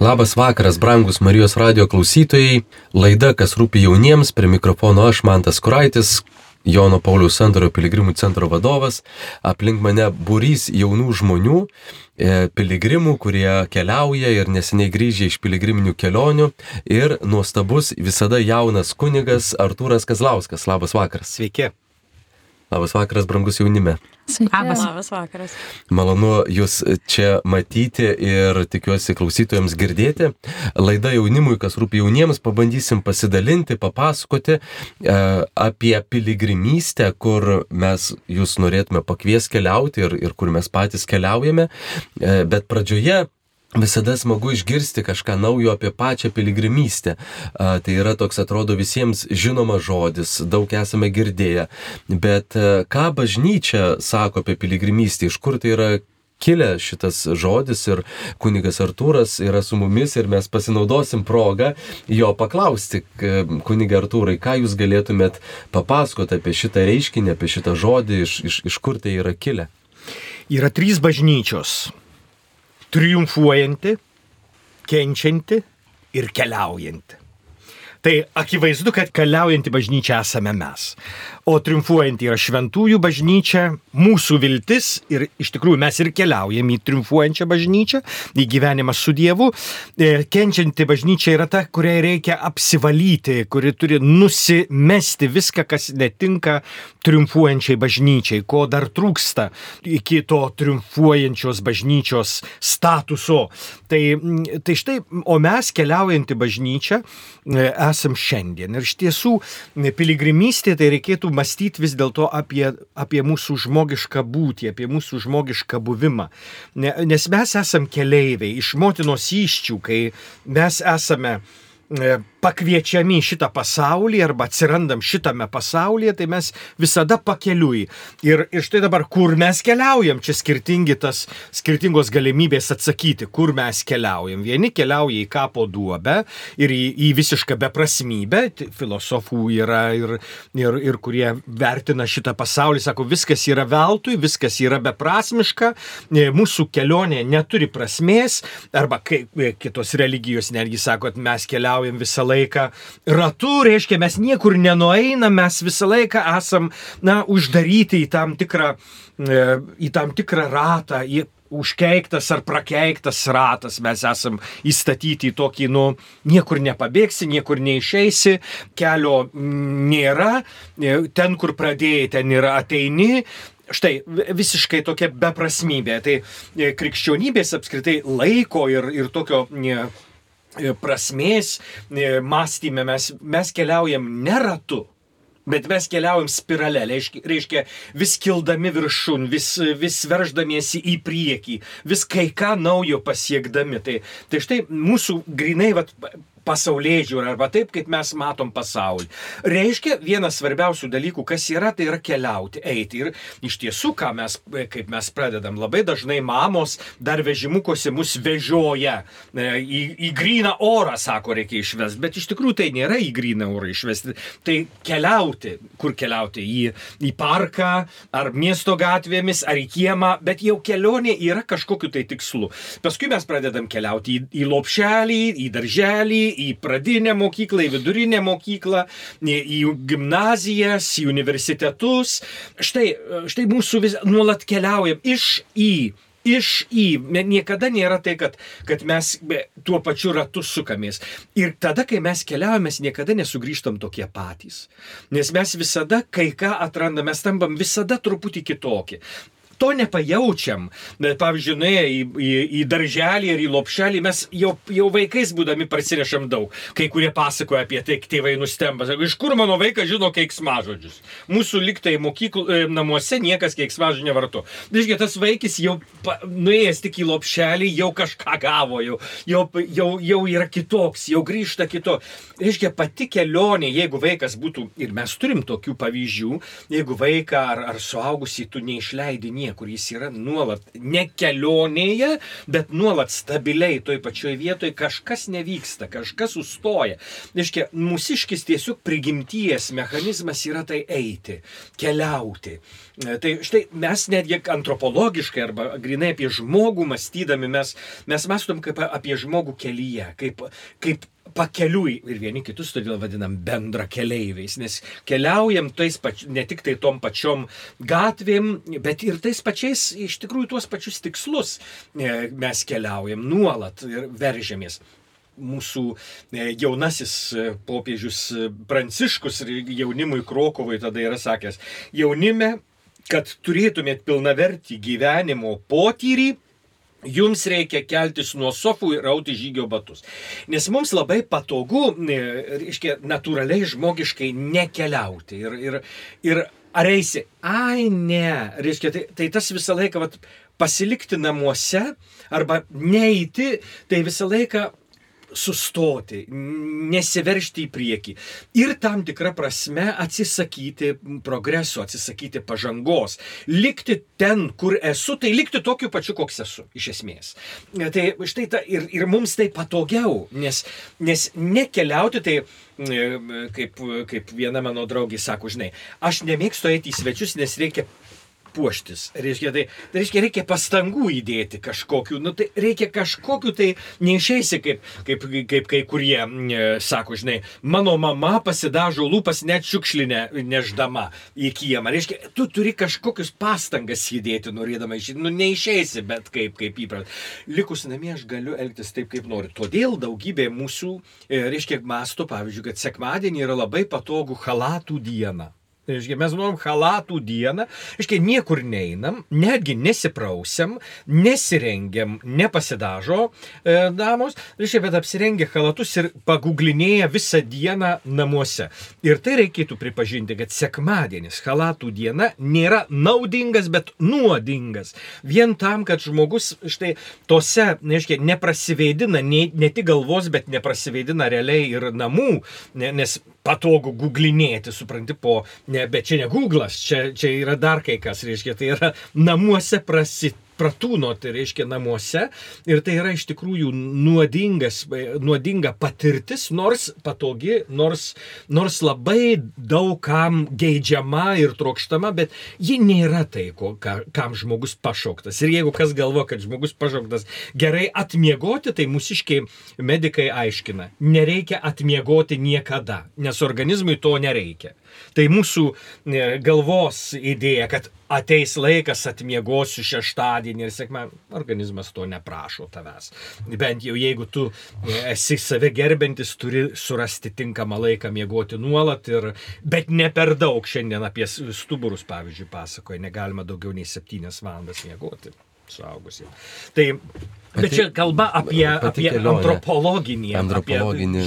Labas vakaras, brangus Marijos radio klausytojai. Laida, kas rūpi jauniems, prie mikrofono aš, Mantas Kuraitis, Jono Paulius Sandorio piligrimų centro vadovas. Aplink mane būrys jaunų žmonių, e, piligrimų, kurie keliauja ir neseniai grįžę iš piligriminių kelionių. Ir nuostabus visada jaunas kunigas Artūras Kazlauskas. Labas vakaras. Sveiki. Labas vakaras, brangus jaunime. Labas. Labas vakaras. Malonu Jūs čia matyti ir tikiuosi klausytojams girdėti. Laida jaunimui, kas rūpi jauniems, pabandysim pasidalinti, papasakoti e, apie piligrimystę, kur mes Jūs norėtume pakvies keliauti ir, ir kur mes patys keliaujame. E, bet pradžioje Visada smagu išgirsti kažką naujo apie pačią piligrimystę. A, tai yra toks, atrodo, visiems žinomas žodis, daug esame girdėję. Bet a, ką bažnyčia sako apie piligrimystę, iš kur tai yra kilę šitas žodis ir kunigas Artūras yra su mumis ir mes pasinaudosim progą jo paklausti, kuniga Artūrai, ką jūs galėtumėt papasakoti apie šitą reiškinį, apie šitą žodį, iš, iš, iš kur tai yra kilę. Yra trys bažnyčios triumfuojanti, kenčianti ir keliaujanti. Tai akivaizdu, kad keliaujanti bažnyčia esame mes o triumfuojanti yra šventųjų bažnyčia, mūsų viltis ir iš tikrųjų mes ir keliaujam į triumfuojančią bažnyčią, į gyvenimą su Dievu. E, kenčianti bažnyčia yra ta, kuriai reikia apsivalyti, kuri turi nusimesti viską, kas netinka triumfuojančiai bažnyčiai, ko dar trūksta iki to triumfuojančios bažnyčios statuso. Tai, tai štai, o mes keliaujanti bažnyčia e, esam šiandien. Ir iš tiesų piligrimystė tai reikėtų mąstyti vis dėlto apie, apie mūsų žmogišką būtį, apie mūsų žmogišką buvimą. Nes mes esame keleiviai iš motinos iščių, kai mes esame e, pakviečiami į šitą pasaulį arba atsirandam šitame pasaulyje, tai mes visada pakeliui. Ir, ir štai dabar, kur mes keliaujam, čia skirtingi tas, skirtingos galimybės atsakyti, kur mes keliaujam. Vieni keliauja į kapo duobę ir į, į visišką beprasmybę, filosofų yra ir, ir, ir kurie vertina šitą pasaulį, sako, viskas yra veltui, viskas yra beprasmiška, e, mūsų kelionė neturi prasmės, arba kaip kitos religijos netgi sako, kad mes keliaujam visą laiką ratu, reiškia, mes niekur nenueinam, mes visą laiką esam, na, uždaryti į tam tikrą, e, į tam tikrą ratą, į užkeiktas ar prakeiktas ratas, mes esam įstatyti į tokį, nu, niekur nepabėgsi, niekur neišeisi, kelio nėra, e, ten, kur pradėjai, ten yra ateini, Štai visiškai tokia beprasmybė. Tai e, krikščionybės apskritai laiko ir, ir tokio prasmės e, mąstymė mes, mes keliaujam ne ratu. Bet mes keliaujam spiralę, reiškia vis kildami viršun, vis, vis verždamiesi į priekį, vis kai ką naujo pasiekdami. Tai, tai štai mūsų grinai vat, pasaulyje žiūrą arba taip, kaip mes matom pasaulį. Reiškia, vienas svarbiausių dalykų, kas yra, tai yra keliauti, eiti. Ir iš tiesų, ką mes, kaip mes pradedam, labai dažnai mamos dar vežimukuose mus vežioja e, į, į gryną orą, sako, reikia išvesti. Bet iš tikrųjų tai nėra į gryną orą išvesti. Tai keliauti, kur keliauti? Į, į parką, ar miesto gatvėmis, ar į kiemą, bet jau kelionė yra kažkokiu tai tikslu. Paskui mes pradedam keliauti į, į lopšelį, į darželį, į pradinę mokyklą, į vidurinę mokyklą, į gimnazijas, į universitetus. Štai, štai mūsų vis nuolat keliaujam iš į iš į. Niekada nėra tai, kad, kad mes tuo pačiu ratu sukamės. Ir tada, kai mes keliaujame, mes niekada nesugrįžtam tokie patys. Nes mes visada kai ką atrandame, mes tampam visada truputį kitokie to nepajaučiam. Pavyzdžiui, nuėję į, į, į darželį ir į lopšelį, mes jau, jau vaikais būdami prasinešam daug. Kai kurie pasakoja apie tai, tėvai nustemba. Sako, iš kur mano vaikas žino keiksmažodžius? Mūsų liktai mokyklų e, namuose niekas keiksmažodžių nevarto. Išgi tas vaikis jau pa, nuėjęs tik į lopšelį, jau kažką gavo, jau, jau, jau, jau yra kitoks, jau grįžta kito. Reiškia, pati kelionė, jeigu vaikas būtų, ir mes turim tokių pavyzdžių, jeigu vaiką ar, ar suaugusį tu neišleidi nieko niekur, jis yra nuolat ne kelionėje, bet nuolat stabiliai toj pačioj vietoje kažkas nevyksta, kažkas sustoja. Reiškia, mūsiškis tiesiog prigimties mechanizmas yra tai eiti, keliauti. Tai štai mes netgi antropologiškai arba grinai apie žmogų mąstydami mes, mes mąstom kaip apie žmogų kelyje, kaip, kaip pakeliui ir vieni kitus todėl vadinam bendra keleiviais, nes keliaujam tais pač, ne tik tai tom pačiom gatvėm, bet ir tais pačiais, iš tikrųjų, tuos pačius tikslus e, mes keliaujam nuolat ir veržėmės mūsų e, jaunasis e, popiežius Pranciškus ir jaunimui Krokovai tada yra sakęs, jaunime, kad turėtumėt pilnavertį gyvenimo potyrį, Jums reikia keltis nuo sofų ir rauti žygio batus. Nes mums labai patogu, e, reiškia, natūraliai žmogiškai nekeliauti. Ir, ir, ir ar eisi? Ai, ne. Reiškia, tai, tai tas visą laiką vat, pasilikti namuose arba neiti, tai visą laiką sustoti, nesiveršti į priekį ir tam tikrą prasme atsisakyti progreso, atsisakyti pažangos, likti ten, kur esu, tai likti tokiu pačiu, koks esu, iš esmės. Tai štai ta, ir, ir mums tai patogiau, nes, nes nekeliauti, tai kaip, kaip viena mano draugė sako, žinai, aš nemėgstu eiti į svečius, nes reikia puoštis. Reiškia, tai, tai reiškia, reikia pastangų įdėti kažkokiu, nu, tai reikia kažkokiu, tai neišeisi, kaip, kaip, kaip kai kurie e, sako, žinai, mano mama pasidažo lūpas net šiukšlinę neždama į kiemą. Reiškia, tu turi kažkokius pastangas įdėti, norėdama išeiti, nu, neišeisi, bet kaip, kaip įprasta. Likus namie aš galiu elgtis taip, kaip noriu. Todėl daugybė mūsų, e, reiškia, masto, pavyzdžiui, kad sekmadienį yra labai patogu halatų diena. Reiškia, mes nuom halatų dieną, reiškia, niekur neinam, netgi nesiprausiam, nesirengiam, nepasidažo e, damos, reiškia, bet apsirengia halatus ir paguglinėja visą dieną namuose. Ir tai reikėtų pripažinti, kad sekmadienis, halatų diena, nėra naudingas, bet nuodingas. Vien tam, kad žmogus štai tose, reiškia, neprasiveidina ne, ne tik galvos, bet neprasiveidina realiai ir namų, nes patogu googlinėti, supranti, po, ne, bet čia ne Google'as, čia, čia yra dar kai kas, reiškia, tai yra namuose prasit pratūnoti, tai reiškia, namuose. Ir tai yra iš tikrųjų nuodingas, nuodinga patirtis, nors patogi, nors, nors labai daugam geidžiama ir trokštama, bet ji nėra tai, ko, ka, kam žmogus pašauktas. Ir jeigu kas galvo, kad žmogus pašauktas gerai atmiegoti, tai mūsiškiai medikai aiškina, nereikia atmiegoti niekada, nes organizmui to nereikia. Tai mūsų e, galvos idėja, kad ateis laikas, atmiegosiu šeštadienį ir sėkmę, organizmas to neprašo tavęs. Bent jau jeigu tu e, esi save gerbintis, turi surasti tinkamą laiką miegoti nuolat, ir, bet ne per daug. Šiandien apie stuburus, pavyzdžiui, pasakoja, negalima daugiau nei septynias valandas miegoti suaugusiai. Tai Bet čia kalba apie, apie antropologinį. Antropologinį.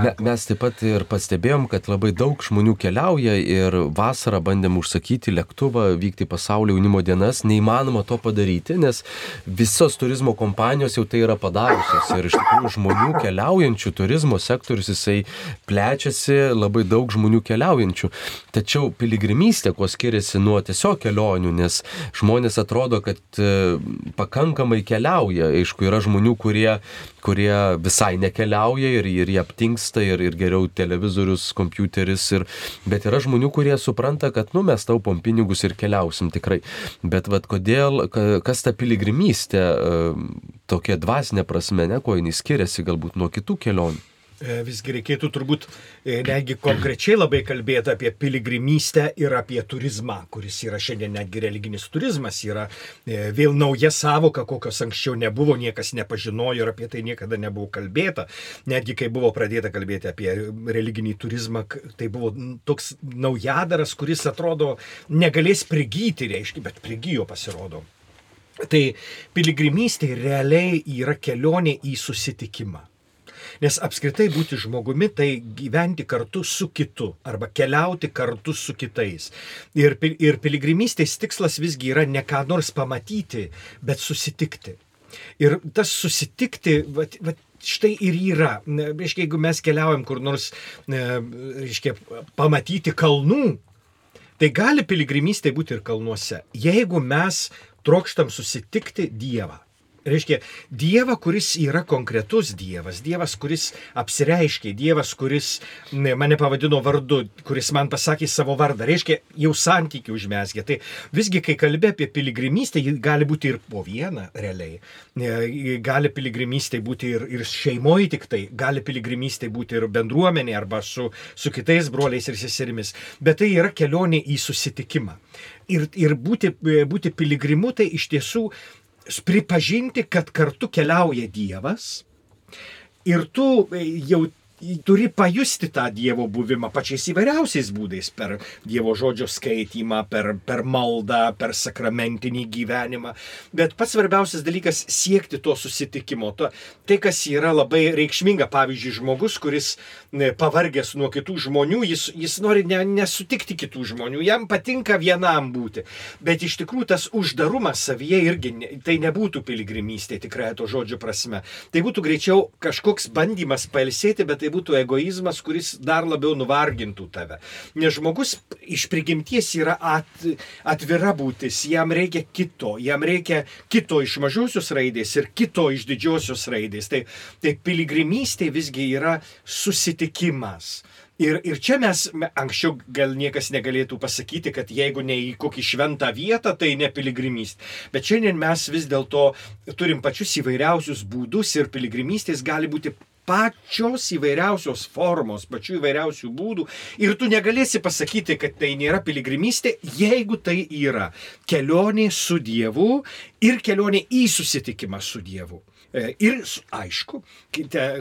Apie Mes taip pat ir pastebėjom, kad labai daug žmonių keliauja ir vasarą bandėm užsakyti lėktuvą, vykti pasaulio jaunimo dienas. Neįmanoma to padaryti, nes visos turizmo kompanijos jau tai yra padariusios. Ir iš tikrųjų žmonių keliaujančių turizmo sektorius jisai plečiasi, labai daug žmonių keliaujančių. Tačiau piligrimystė, kuo skiriasi nuo tiesiog kelionių, nes žmonės atrodo, kad e, pakankamai keliauja aišku, yra žmonių, kurie, kurie visai nekeliauja ir, ir jie aptinksta ir, ir geriau televizorius, kompiuteris, ir, bet yra žmonių, kurie supranta, kad, nu, mes taupom pinigus ir keliausim tikrai. Bet vad kodėl, kas ta piligrimystė e, tokia dvasinė prasme, ne, kuo jinai skiriasi galbūt nuo kitų kelionių? E, visgi reikėtų turbūt e, netgi konkrečiai labai kalbėti apie piligrimystę ir apie turizmą, kuris yra šiandien netgi religinis turizmas, yra e, vėl nauja savoka, kokios anksčiau nebuvo, niekas nepažinojo ir apie tai niekada nebuvo kalbėta. Netgi kai buvo pradėta kalbėti apie religinį turizmą, tai buvo toks naujadaras, kuris atrodo negalės prigyti, reiškia, bet prigijo pasirodo. Tai piligrimystė realiai yra kelionė į susitikimą. Nes apskritai būti žmogumi tai gyventi kartu su kitu arba keliauti kartu su kitais. Ir, ir piligrimystės tikslas visgi yra ne ką nors pamatyti, bet susitikti. Ir tas susitikti, vat, vat, štai ir yra. Reiškia, jeigu mes keliaujam kur nors, reiškia, pamatyti kalnų, Tai gali piligrimystė būti ir kalnuose, jeigu mes trokštam susitikti Dievą. Reiškia, Dievą, kuris yra konkretus Dievas, Dievas, kuris apsireiškė, Dievas, kuris mane pavadino vardu, kuris man pasakė savo vardą, reiškia, jau santykių užmesgė. Tai visgi, kai kalbė apie piligrimystę, ji gali būti ir po vieną realiai. Gali piligrimystė būti ir, ir šeimoje tik tai, gali piligrimystė būti ir bendruomenė arba su, su kitais broliais ir seserimis. Bet tai yra kelionė į susitikimą. Ir, ir būti, būti piligrimu tai iš tiesų pripažinti, kad kartu keliauja Dievas. Ir tu jau turi pajusti tą Dievo buvimą pačiais įvairiausiais būdais - per Dievo žodžio skaitymą, per, per maldą, per sakramentinį gyvenimą. Bet pats svarbiausias dalykas - siekti to susitikimo. To, tai, kas yra labai reikšminga, pavyzdžiui, žmogus, kuris pavargęs nuo kitų žmonių, jis, jis nori ne, nesutikti kitų žmonių, jam patinka vienam būti. Bet iš tikrųjų tas uždarumas savyje irgi ne, tai nebūtų piligrimystė tikrai to žodžio prasme. Tai būtų greičiau kažkoks bandymas pailsėti, bet tai būtų egoizmas, kuris dar labiau nuvargintų tave. Nes žmogus iš prigimties yra at, atvira būtis, jam reikia kito, jam reikia kito iš mažosios raidės ir kito iš didžiosios raidės. Tai, tai piligrimystė visgi yra susitikimas. Ir, ir čia mes, anksčiau gal niekas negalėtų pasakyti, kad jeigu ne į kokį šventą vietą, tai ne piligrimystė. Bet šiandien mes vis dėlto turim pačius įvairiausius būdus ir piligrimystės gali būti pačios įvairiausios formos, pačių įvairiausių būdų. Ir tu negalėsi pasakyti, kad tai nėra piligrimystė, jeigu tai yra kelionė su Dievu ir kelionė į susitikimą su Dievu. E, ir aišku,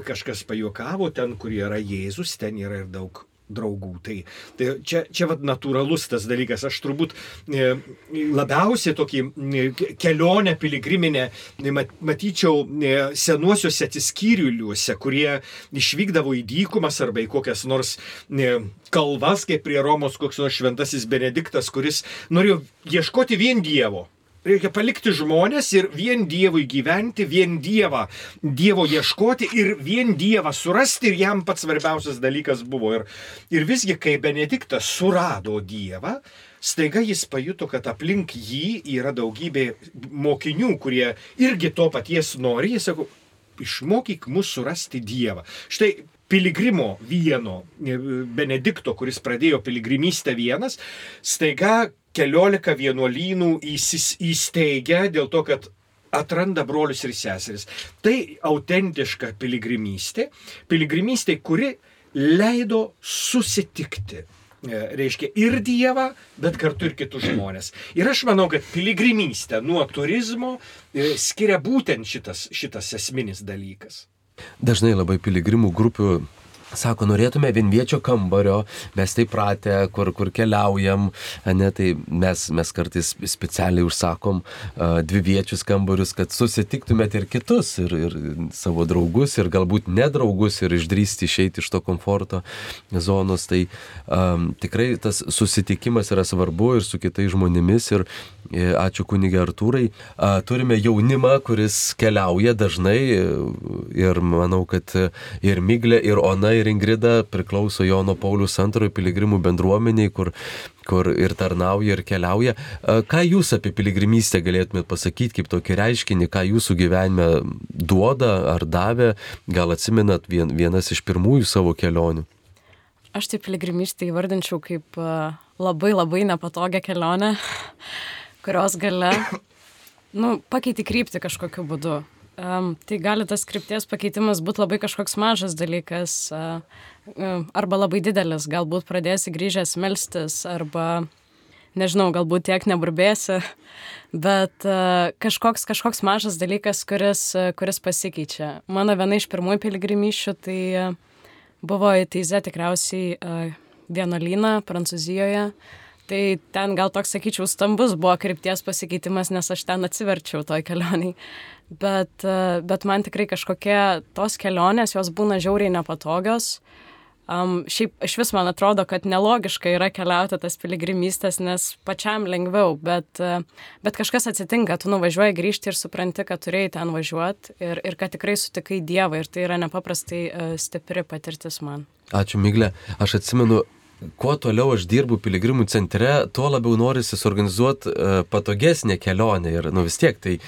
kažkas pajokavo, ten, kur yra Jėzus, ten yra ir daug draugų. Tai, tai čia, čia vat, natūralus tas dalykas. Aš turbūt e, labiausiai tokį e, kelionę piligriminę matyčiau senuosiuose atsiskyriuliuose, kurie išvykdavo į dykumas arba į kokias nors kalvas, kaip prie Romos koks nors šventasis Benediktas, kuris norėjo ieškoti vien Dievo. Reikia palikti žmonės ir vien Dievui gyventi, vien Dievą, Dievo ieškoti ir vien Dievą surasti ir jam pats svarbiausias dalykas buvo. Ir, ir visgi, kai Benediktas surado Dievą, staiga jis pajuto, kad aplink jį yra daugybė mokinių, kurie irgi to paties nori. Jis sako, išmokyk mus surasti Dievą. Štai piligrimo vieno, Benedikto, kuris pradėjo piligrimystę vienas, staiga keliolika vienuolynų įsteigia dėl to, kad atranda brolius ir seseris. Tai autentiška piligrimystė, piligrimystė, kuri leido susitikti. E, reiškia ir Dievą, bet kartu ir kitus žmonės. Ir aš manau, kad piligrimystę nuo turizmo e, skiria būtent šitas, šitas esminis dalykas. Dažnai labai piligrimų grupių Sako, norėtume vienviečio kambario, mes tai pratę, kur, kur keliaujam, ne, tai mes, mes kartais specialiai užsakom uh, dviviečius kambarius, kad susitiktumėte ir kitus, ir, ir savo draugus, ir galbūt nedraugus, ir išdrysti išeiti iš to komforto zonos. Tai um, tikrai tas susitikimas yra svarbu ir su kitais žmonėmis. Ir e, ačiū kunigė Artūrai. Uh, turime jaunimą, kuris keliauja dažnai ir manau, kad ir Miglė, ir Ona, ir Ingrida priklauso Jono Paulius II piligrimų bendruomeniai, kur, kur ir tarnauja, ir keliauja. Ką jūs apie piligrimystę galėtumėt pasakyti, kaip tokį reiškinį, ką jūsų gyvenime duoda ar davė, gal atsimenat vien, vienas iš pirmųjų savo kelionių? Aš tai piligrimystę įvardinčiau kaip labai labai nepatogią kelionę, kurios gale, nu, pakeiti krypti kažkokiu būdu. Um, tai gali tas krypties pakeitimas būti labai kažkoks mažas dalykas uh, uh, arba labai didelis. Galbūt pradėsi grįžęs melstis arba, nežinau, galbūt tiek neburbėsi, bet uh, kažkoks, kažkoks mažas dalykas, kuris, uh, kuris pasikeičia. Mano viena iš pirmųjų piligrimyšių tai uh, buvo į Teize tikriausiai uh, vienuolyną Prancūzijoje. Tai ten gal toks, sakyčiau, stambus buvo krypties pasikeitimas, nes aš ten atsiverčiau toj kelioniai bet, e, bet man tikrai kažkokie tos kelionės, jos būna žiauriai nepatogios. Um, šiaip iš vis man atrodo, kad nelogiška yra keliauti tas piligrimystės, nes pačiam lengviau, bet, e, bet kažkas atsitinka, tu nuvažiuoji grįžti ir supranti, kad turėjai ten važiuoti ir, ir kad tikrai sutikai Dievą ir tai yra nepaprastai uh, stipri patirtis man. Ačiū, Miglė. Aš atsimenu, kuo toliau aš dirbu piligrimų centre, tuo labiau norisi suorganizuoti uh, patogesnę kelionę ir nu vis tiek tai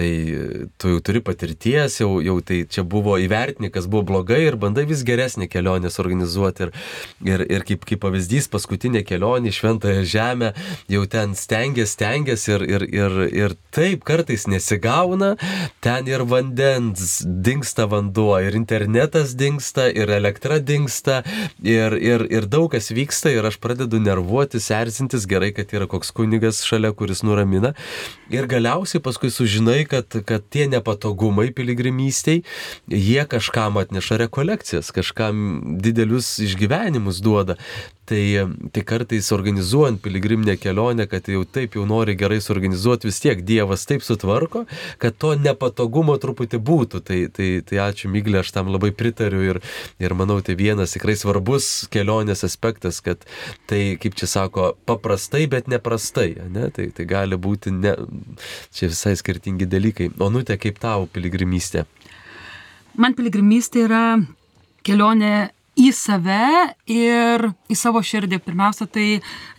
tai tu jau turi patirties, jau, jau tai čia buvo įvertinti, kas buvo blogai ir bandai vis geresnį kelionę suorganizuoti. Ir, ir, ir kaip, kaip pavyzdys, paskutinė kelionė į Šventąją Žemę, jau ten stengiasi, stengiasi ir, ir, ir, ir taip kartais nesigauna, ten ir vandens dinksta vanduo, ir internetas dinksta, ir elektra dinksta, ir, ir, ir daug kas vyksta ir aš pradedu nervuotis, erzintis, gerai, kad yra koks kunigas šalia, kuris nuramina. Ir galiausiai paskui sužinai, kad, kad tie nepatogumai piligrimystėj, jie kažkam atneša rekolekcijas, kažkam didelius išgyvenimus duoda. Tai, tai kartais organizuojant piligriminę kelionę, kad jau taip jau nori gerai suorganizuoti, vis tiek Dievas taip sutvarko, kad to nepatogumo truputį būtų. Tai, tai, tai ačiū Myglė, aš tam labai pritariu ir, ir manau, tai vienas tikrai svarbus kelionės aspektas, kad tai, kaip čia sako, paprastai, bet neprastai. Ne? Tai, tai gali būti ne, čia visai skirtingi dalykai. O nu, tai kaip tau piligrimystė? Man piligrimystė yra kelionė į save ir į savo širdį. Pirmiausia, tai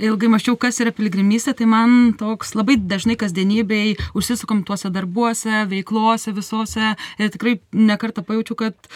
ilgai mačiau, kas yra piligrimystė, tai man toks labai dažnai kasdienybei užsisukam tuose darbuose, veiklose visose ir tikrai nekartą pajaučiu, kad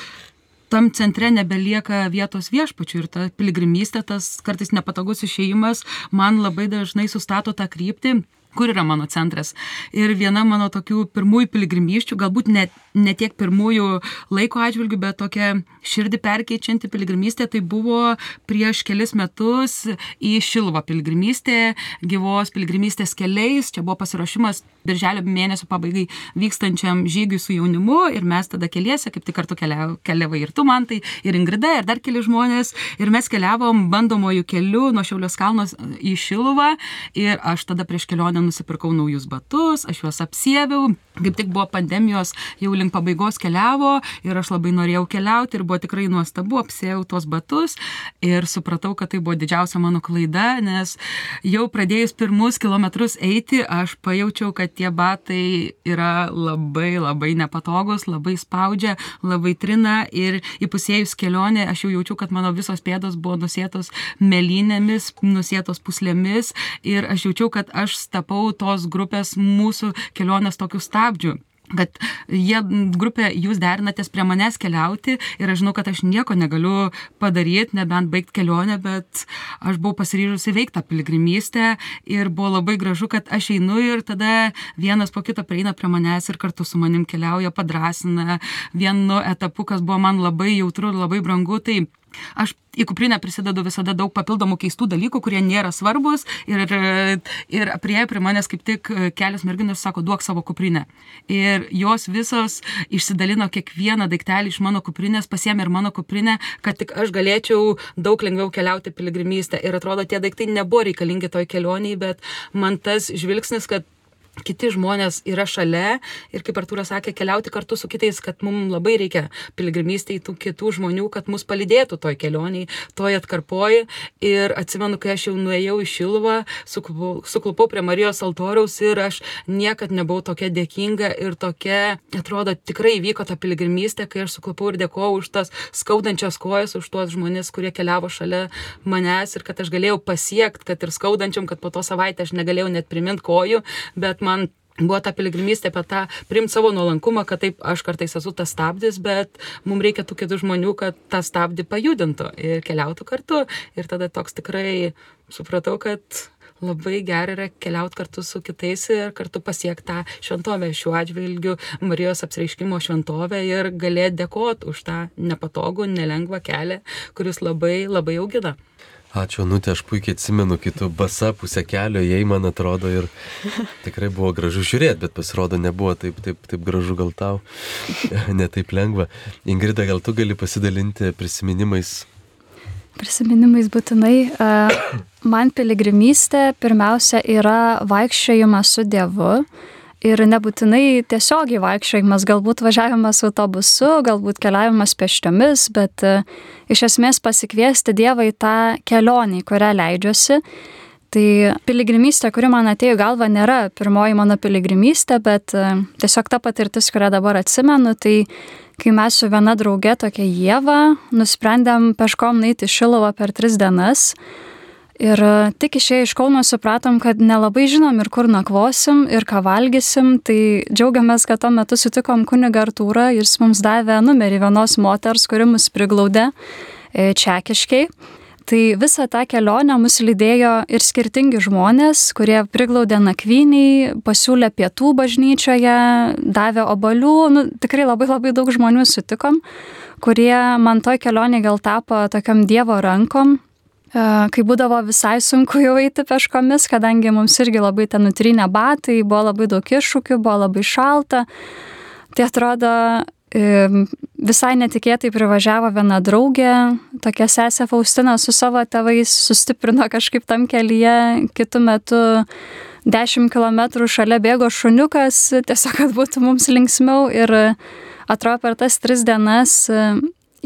tam centre nebelieka vietos viešpačių ir ta piligrimystė, tas kartais nepatogus išėjimas man labai dažnai sustato tą kryptį kur yra mano centras. Ir viena mano tokių pirmųjų piligrimyščių, galbūt ne, ne tiek pirmųjų laiko atžvilgių, bet tokia širdį perkeičianti piligrimystė, tai buvo prieš kelis metus į Šilvo piligrimystę, gyvos piligrimystės keliais. Čia buvo pasiruošimas birželio mėnesio pabaigai vykstančiam žygiui su jaunimu ir mes tada keliese, kaip tik kartu keliavai ir tu man, tai ir Ingrida, ir dar keli žmonės. Ir mes keliavom bandomojų kelių nuo Šiaulės kalnos į Šilvą ir aš tada prieš kelionę nusipirkau naujus batus, aš juos apsieviau, kaip tik buvo pandemijos, jau link pabaigos keliavo ir aš labai norėjau keliauti ir buvo tikrai nuostabu, apsėjau tuos batus ir supratau, kad tai buvo didžiausia mano klaida, nes jau pradėjus pirmus kilometrus eiti, aš pajaučiau, kad tie batai yra labai labai nepatogus, labai spaudžia, labai trina ir įpusėjus kelionė aš jau jaučiu, kad mano visos pėdos buvo nusėtos melinėmis, nusėtos puslėmis ir aš jaučiau, kad aš tapau tos grupės mūsų kelionės tokių stabdžių kad jie grupė, jūs derinatės prie manęs keliauti ir aš žinau, kad aš nieko negaliu padaryti, nebent baigti kelionę, bet aš buvau pasiryžusi veikti tą piligrimystę ir buvo labai gražu, kad aš einu ir tada vienas po kito prieina prie manęs ir kartu su manim keliauja, padrasina vienu etapu, kas buvo man labai jautru ir labai brangu. Tai Aš į kuprinę prisidedu visada daug papildomų keistų dalykų, kurie nėra svarbus ir, ir prie prie manęs kaip tik kelios merginos sako, duok savo kuprinę. Ir jos visos išsidalino kiekvieną daiktelį iš mano kuprinės, pasiemė ir mano kuprinę, kad tik aš galėčiau daug lengviau keliauti piligrimystę. Ir atrodo, tie daiktai nebuvo reikalingi toj kelioniai, bet man tas žvilgsnis, kad kiti žmonės yra šalia ir kaip Artūras sakė, keliauti kartu su kitais, kad mums labai reikia piligrimystėje tų kitų žmonių, kad mus palydėtų toj kelioniai, toj atkarpoji. Ir atsimenu, kai aš jau nuėjau į Šiluvą, suklupau, suklupau prie Marijos altoriaus ir aš niekad nebuvau tokia dėkinga ir tokia, atrodo, tikrai vyko ta piligrimystė, kai aš suklupau ir dėkojau už tas skaudančias kojas, už tuos žmonės, kurie keliavo šalia manęs ir kad aš galėjau pasiekti, kad ir skaudančiam, kad po to savaitę aš negalėjau net primint kojų, bet man buvo ta piligrimystė apie tą priimti savo nuolankumą, kad taip aš kartais esu tas stabdis, bet mums reikia tų kitų žmonių, kad tą stabdį pajudintų ir keliautų kartu. Ir tada toks tikrai supratau, kad labai gerai yra keliauti kartu su kitais ir kartu pasiekti tą šventovę šiuo atžvilgiu, Marijos apsireiškimo šventovę ir galėti dėkoti už tą nepatogų, nelengvą kelią, kuris labai labai augina. Ačiū, Nutė, aš puikiai atsimenu, kai tu basa pusę kelio, jei man atrodo ir tikrai buvo gražu žiūrėti, bet pasirodo nebuvo taip, taip, taip gražu gal tau, ne taip lengva. Ingrida, gal tu gali pasidalinti prisiminimais? Prisiminimais būtinai. Man piligrimystė pirmiausia yra vaikščiojimas su Dievu ir nebūtinai tiesiogiai vaikščiojimas, galbūt važiavimas autobusu, galbūt keliavimas pešiomis, bet e, iš esmės pasikviesti Dievą į tą kelionę, į kurią leidžiuosi. Tai piligrimystė, kuri man atėjo galva, nėra pirmoji mano piligrimystė, bet e, tiesiog ta patirtis, kurią dabar atsimenu, tai kai mes su viena drauge, tokia Jėva, nusprendėm peškom nueiti Šilovą per tris dienas. Ir e, tik išėję iš Kauno supratom, kad nelabai žinom ir kur nakvosim, ir ką valgysim, tai džiaugiamės, kad tuo metu sutikom kunigą Artūrą, jis mums davė numerį vienos moters, kuri mus priglaudė e, čekiškai. Tai visą tą kelionę mus lydėjo ir skirtingi žmonės, kurie priglaudė nakvyniai, pasiūlė pietų bažnyčioje, davė obalių, nu, tikrai labai labai daug žmonių sutikom, kurie man toj kelionė gal tapo tokiam Dievo rankom, kai būdavo visai sunku jau eiti peškomis, kadangi mums irgi labai ten nutrynė batai, buvo labai daug iššūkių, buvo labai šalta. Tai atrodo, e, visai netikėtai privažiavo viena draugė, tokia sesė Faustina su savo tėvais, sustiprino kažkaip tam kelyje, kitų metų 10 km šalia bėgo šuniukas, tiesiog kad būtų mums linksmiau ir atrodo per tas tris dienas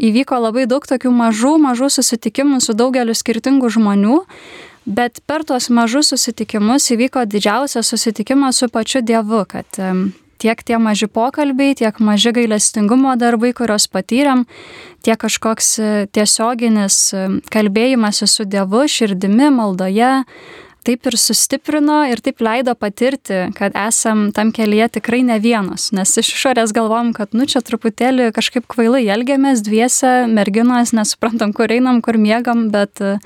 įvyko labai daug tokių mažų, mažų susitikimų su daugeliu skirtingų žmonių, bet per tuos mažus susitikimus įvyko didžiausias susitikimas su pačiu Dievu, kad tiek tie maži pokalbiai, tiek maži gailestingumo darbai, kuriuos patyrėm, tiek kažkoks e, tiesioginis kalbėjimas su Dievu, širdimi, maldoje, taip ir sustiprino ir taip leido patirti, kad esam tam kelyje tikrai ne vienos, nes iš išorės galvom, kad nu čia truputėlį kažkaip kvailai elgiamės, dviese, merginos, nesuprantam, kur einam, kur miegam, bet e,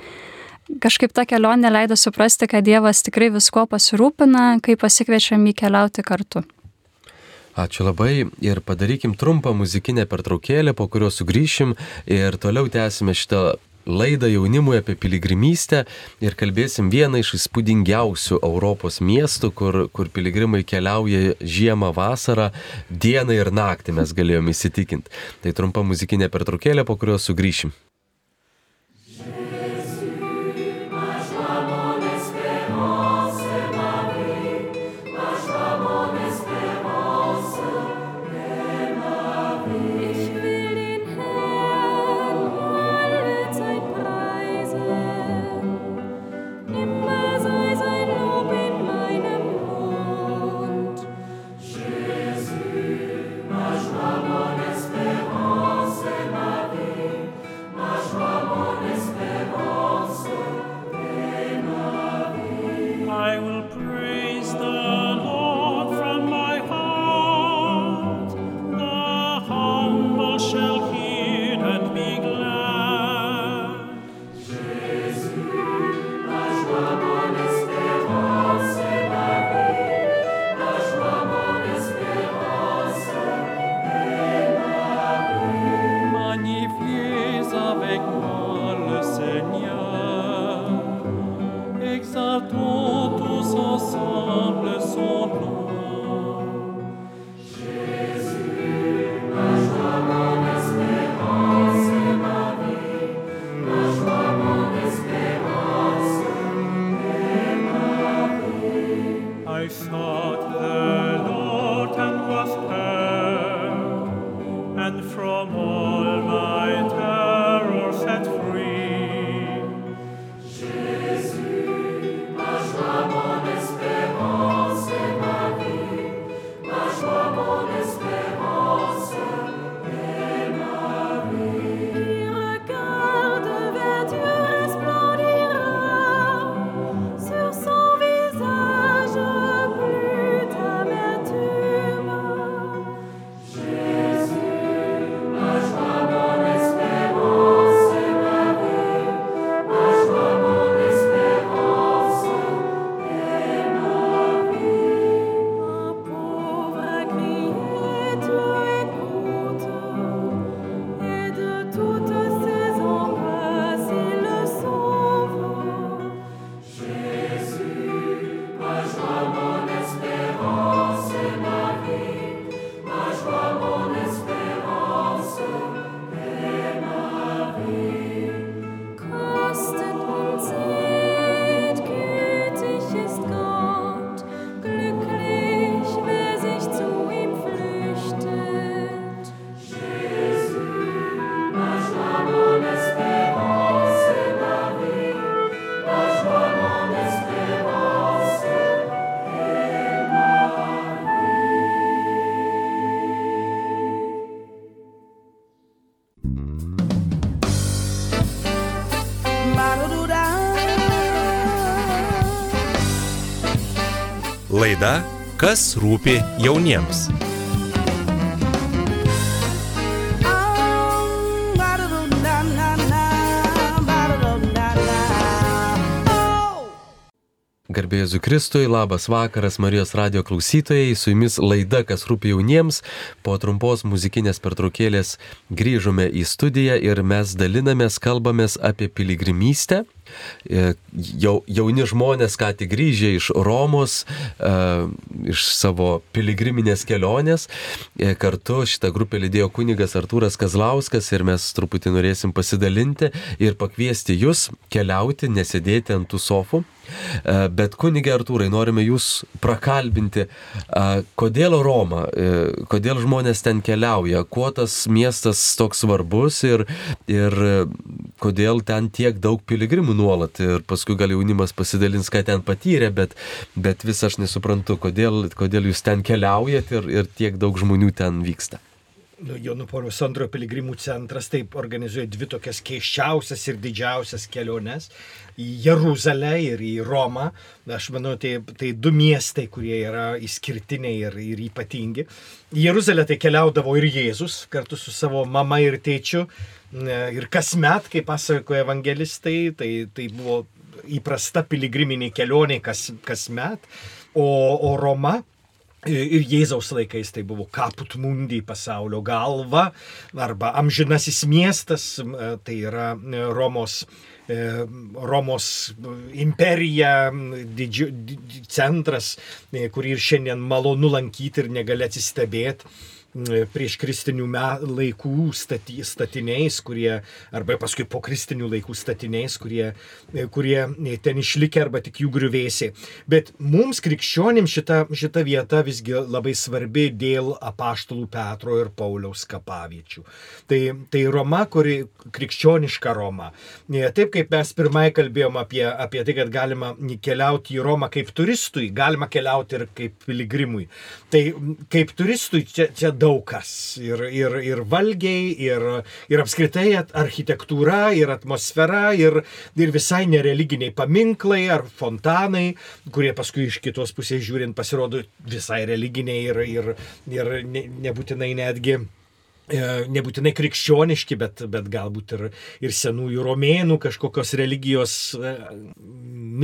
kažkaip ta kelionė leido suprasti, kad Dievas tikrai visko pasirūpina, kai pasikviečiam jį keliauti kartu. Ačiū labai ir padarykim trumpą muzikinę pertraukėlę, po kurios sugrįšim ir toliau tęsime šitą laidą jaunimui apie piligrimystę ir kalbėsim vieną iš įspūdingiausių Europos miestų, kur, kur piligrimai keliauja žiemą, vasarą, dieną ir naktį mes galėjome įsitikinti. Tai trumpa muzikinė pertraukėlė, po kurios sugrįšim. Laida Kas rūpi jauniems. Garbėjai Zukristui, labas vakaras Marijos radio klausytojai, su jumis laida, kas rūpi jauniems. Po trumpos muzikinės pertraukėlės grįžome į studiją ir mes dalinamės, kalbamės apie piligrimystę. E, jau, jauni žmonės, ką tik grįžę iš Romos, e, iš savo piligriminės kelionės. E, kartu šitą grupę lydėjo kunigas Artūras Kazlauskas ir mes truputį norėsim pasidalinti ir pakviesti jūs keliauti, nesėdėti ant tų sofų bet kunigė Artūrai, norime jūs prakalbinti, kodėl Roma, kodėl žmonės ten keliauja, kuo tas miestas toks svarbus ir, ir kodėl ten tiek daug piligrimų nuolat. Ir paskui gal jaunimas pasidalins, ką ten patyrė, bet, bet vis aš nesuprantu, kodėl, kodėl jūs ten keliaujat ir, ir tiek daug žmonių ten vyksta. Nu, Jonų Paulius antrojo piligrimų centras taip organizuoja dvi tokias keiščiausias ir didžiausias keliones į Jeruzalę ir į Romą. Aš manau, tai, tai du miestai, kurie yra išskirtiniai ir, ir ypatingi. Į Jeruzalę tai keliaudavo ir Jėzus kartu su savo mama ir tėčiu. Ir kasmet, kaip pasakoja evangelistai, tai, tai buvo įprasta piligriminė kelionė kas, kasmet. O, o Roma Ir Jėzaus laikais tai buvo kaput mundi pasaulio galva arba amžinasis miestas, tai yra Romos, Romos imperija, didži, centras, kurį ir šiandien malonu lankyti ir negali atsistebėti prieš kristinių laikų staty, statiniais, kurie, arba paskui po kristinių laikų statiniais, kurie, kurie ten išlikę arba tik jų griuvėsiai. Bet mums krikščionim šita, šita vieta visgi labai svarbi dėl apaštalų Petro ir Pauliaus kapaviečių. Tai, tai Roma, kuri krikščioniška Roma. Taip kaip mes pirmai kalbėjom apie, apie tai, kad galima keliauti į Romą kaip turistui, galima keliauti ir kaip piligrimui. Tai kaip turistui čia, čia daug daug kas. Ir, ir, ir valgiai, ir, ir apskritai architektūra, ir atmosfera, ir, ir visai nereliginiai paminklai ar fontanai, kurie paskui iš kitos pusės žiūrint pasirodo visai religiniai ir, ir, ir ne, nebūtinai netgi nebūtinai krikščioniški, bet, bet galbūt ir, ir senųjų romėnų kažkokios religijos, e,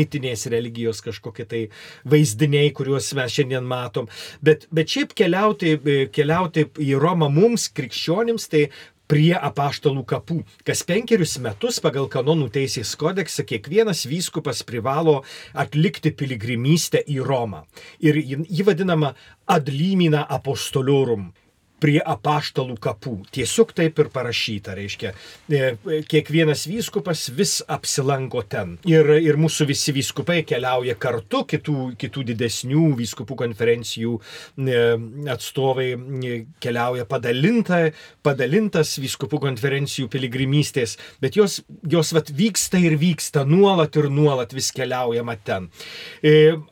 mitinės religijos kažkokie tai vaizdiniai, kuriuos mes šiandien matom. Bet, bet šiaip keliauti, e, keliauti į Romą mums, krikščionims, tai prie apaštalų kapų. Kas penkerius metus pagal kanonų teisės kodeksą kiekvienas vyskupas privalo atlikti piligrimystę į Romą. Ir ji vadinama adlymina apostoliorum prie apaštalų kapų. Tiesiog taip ir parašyta, reiškia, e, kiekvienas vyskupas vis apsilanko ten. Ir, ir mūsų visi vyskupai keliauja kartu, kitų, kitų didesnių vyskupų konferencijų e, atstovai e, keliauja padalinta, padalintas vyskupų konferencijų piligrimystės, bet jos, jos vat, vyksta ir vyksta nuolat ir nuolat vis keliaujama ten.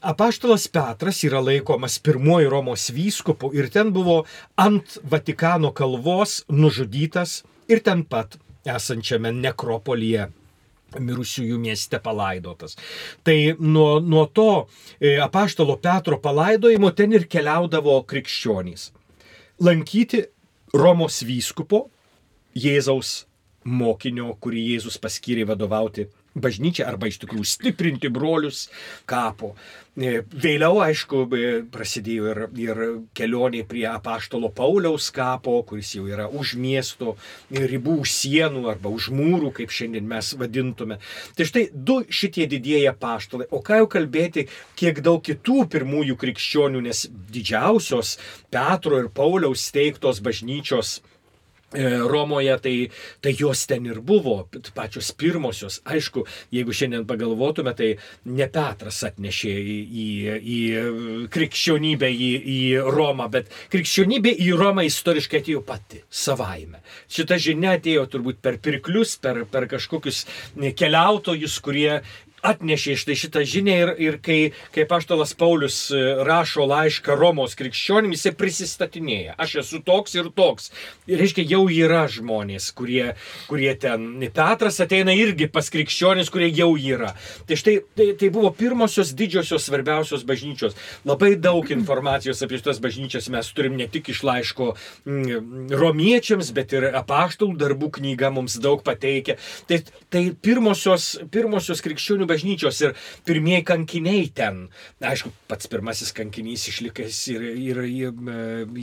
Apaštalas Petras yra laikomas pirmoji Romos vyskupu ir ten buvo ant Vatikano kalvos nužudytas ir ten pat esančiame nekropolyje mirusiųjų mieste palaidotas. Tai nuo, nuo to e, apaštalo Petro palaidojimo ten ir keliaudavo krikščionys. Lankyti Romos vyskupo, Jėzaus mokinio, kurį Jėzus paskyrė vadovauti bažnyčią arba iš tikrųjų stiprinti brolius kapo. E, vėliau, aišku, e, prasidėjo ir, ir kelionė prie apaštalo Pauliaus kapo, kuris jau yra už miesto ribų, už sienų arba už mūrų, kaip šiandien mes vadintume. Tai štai du šitie didieji apaštalai. O ką jau kalbėti, kiek daug kitų pirmųjų krikščionių, nes didžiausios Petro ir Pauliaus steigtos bažnyčios Romoje, tai, tai jos ten ir buvo, pačios pirmosios. Aišku, jeigu šiandien pagalvotume, tai ne Petras atnešė į, į, į krikščionybę į, į Romą, bet krikščionybė į Romą istoriškai atėjo pati, savaime. Šita žinia atėjo turbūt per pirklius, per, per kažkokius keliautojus, kurie atnešė štai šitą žinią ir, ir kai, kai paštalas Paulius e, rašo laišką Romos krikščionim, jisai prisistatinėja. Aš esu toks ir toks. Ir reiškia, jau yra žmonės, kurie, kurie ten. Petras ateina irgi pas krikščionis, kurie jau yra. Tai štai tai, tai buvo pirmosios didžiosios svarbiausios bažnyčios. Labai daug informacijos apie šitas bažnyčias mes turim ne tik iš laiško mm, romiečiams, bet ir apaštalų darbų knyga mums daug pateikia. Tai, tai pirmosios, pirmosios krikščionių bažnyčios ir pirmieji kankiniai ten. Aišku, pats pirmasis kankinys išlikęs ir, ir, ir e,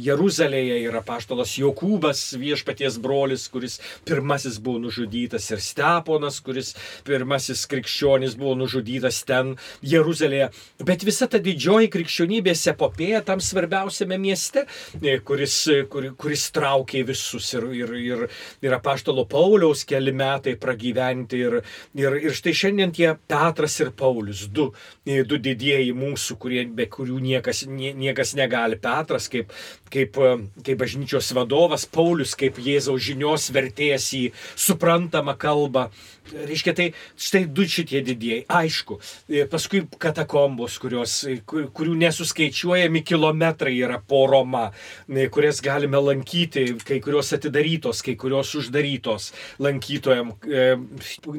Jeruzalėje yra paštalas Jokūbas, viešpaties brolis, kuris pirmasis buvo nužudytas ir Steponas, kuris pirmasis krikščionis buvo nužudytas ten Jeruzalėje. Bet visa ta didžioji krikščionybės epopėja tam svarbiausiame mieste, e, kuris, kur, kuris traukė visus ir, ir, ir, ir apaštalo Pauliaus keli metai pragyventi. Ir, ir, ir štai šiandien tie Petras ir Paulius, du, du didieji mūsų, kurie, be kurių niekas, nie, niekas negali. Petras kaip, kaip, kaip bažnyčios vadovas, Paulius kaip Jėzaus žinios vertėjas į suprantamą kalbą. Reiškia, tai štai du šitie didieji. Aišku, paskui katakombos, kurios, kur, kurių nesuskaičiuojami kilometrai yra po Roma, kurias galime lankyti, kai kurios atidarytos, kai kurios uždarytos lankytojams,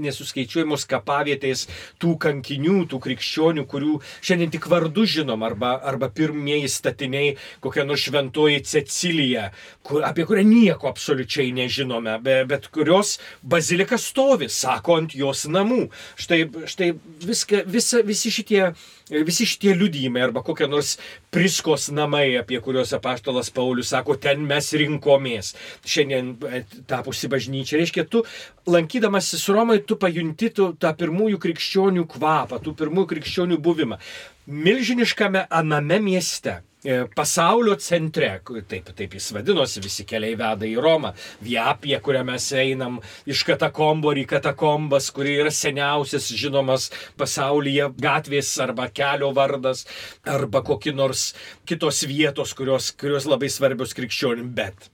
nesuskaičiuojamos kapavietės tų kankinių, tų krikščionių, kurių šiandien tik vardu žinom, arba, arba pirmieji statiniai, kokia nors šventoji Cecilija, kur, apie kurią nieko absoliučiai nežinome, be, bet kurios bazilika stovi, sako, ant jos namų. Štai, štai viską, visa, visi šitie visi šitie liudymai arba kokie nors priskos namai, apie kuriuos apaštalas Paulius sako, ten mes rinkomės. Šiandien e, tapusi bažnyčia. Reiškia, tu lankydamasis Romai, tu pajunti tu, tą pirmųjų krikščionių kvapą, tų pirmųjų krikščionių buvimą. Milžiniškame aname mieste E, pasaulio centre, taip, taip jis vadinosi, visi keliai veda į Romą, Viapija, kurią mes einam iš katakombo į katakombas, kuri yra seniausias žinomas pasaulyje gatvės arba kelio vardas, arba kokie nors kitos vietos, kurios, kurios labai svarbios krikščionim, bet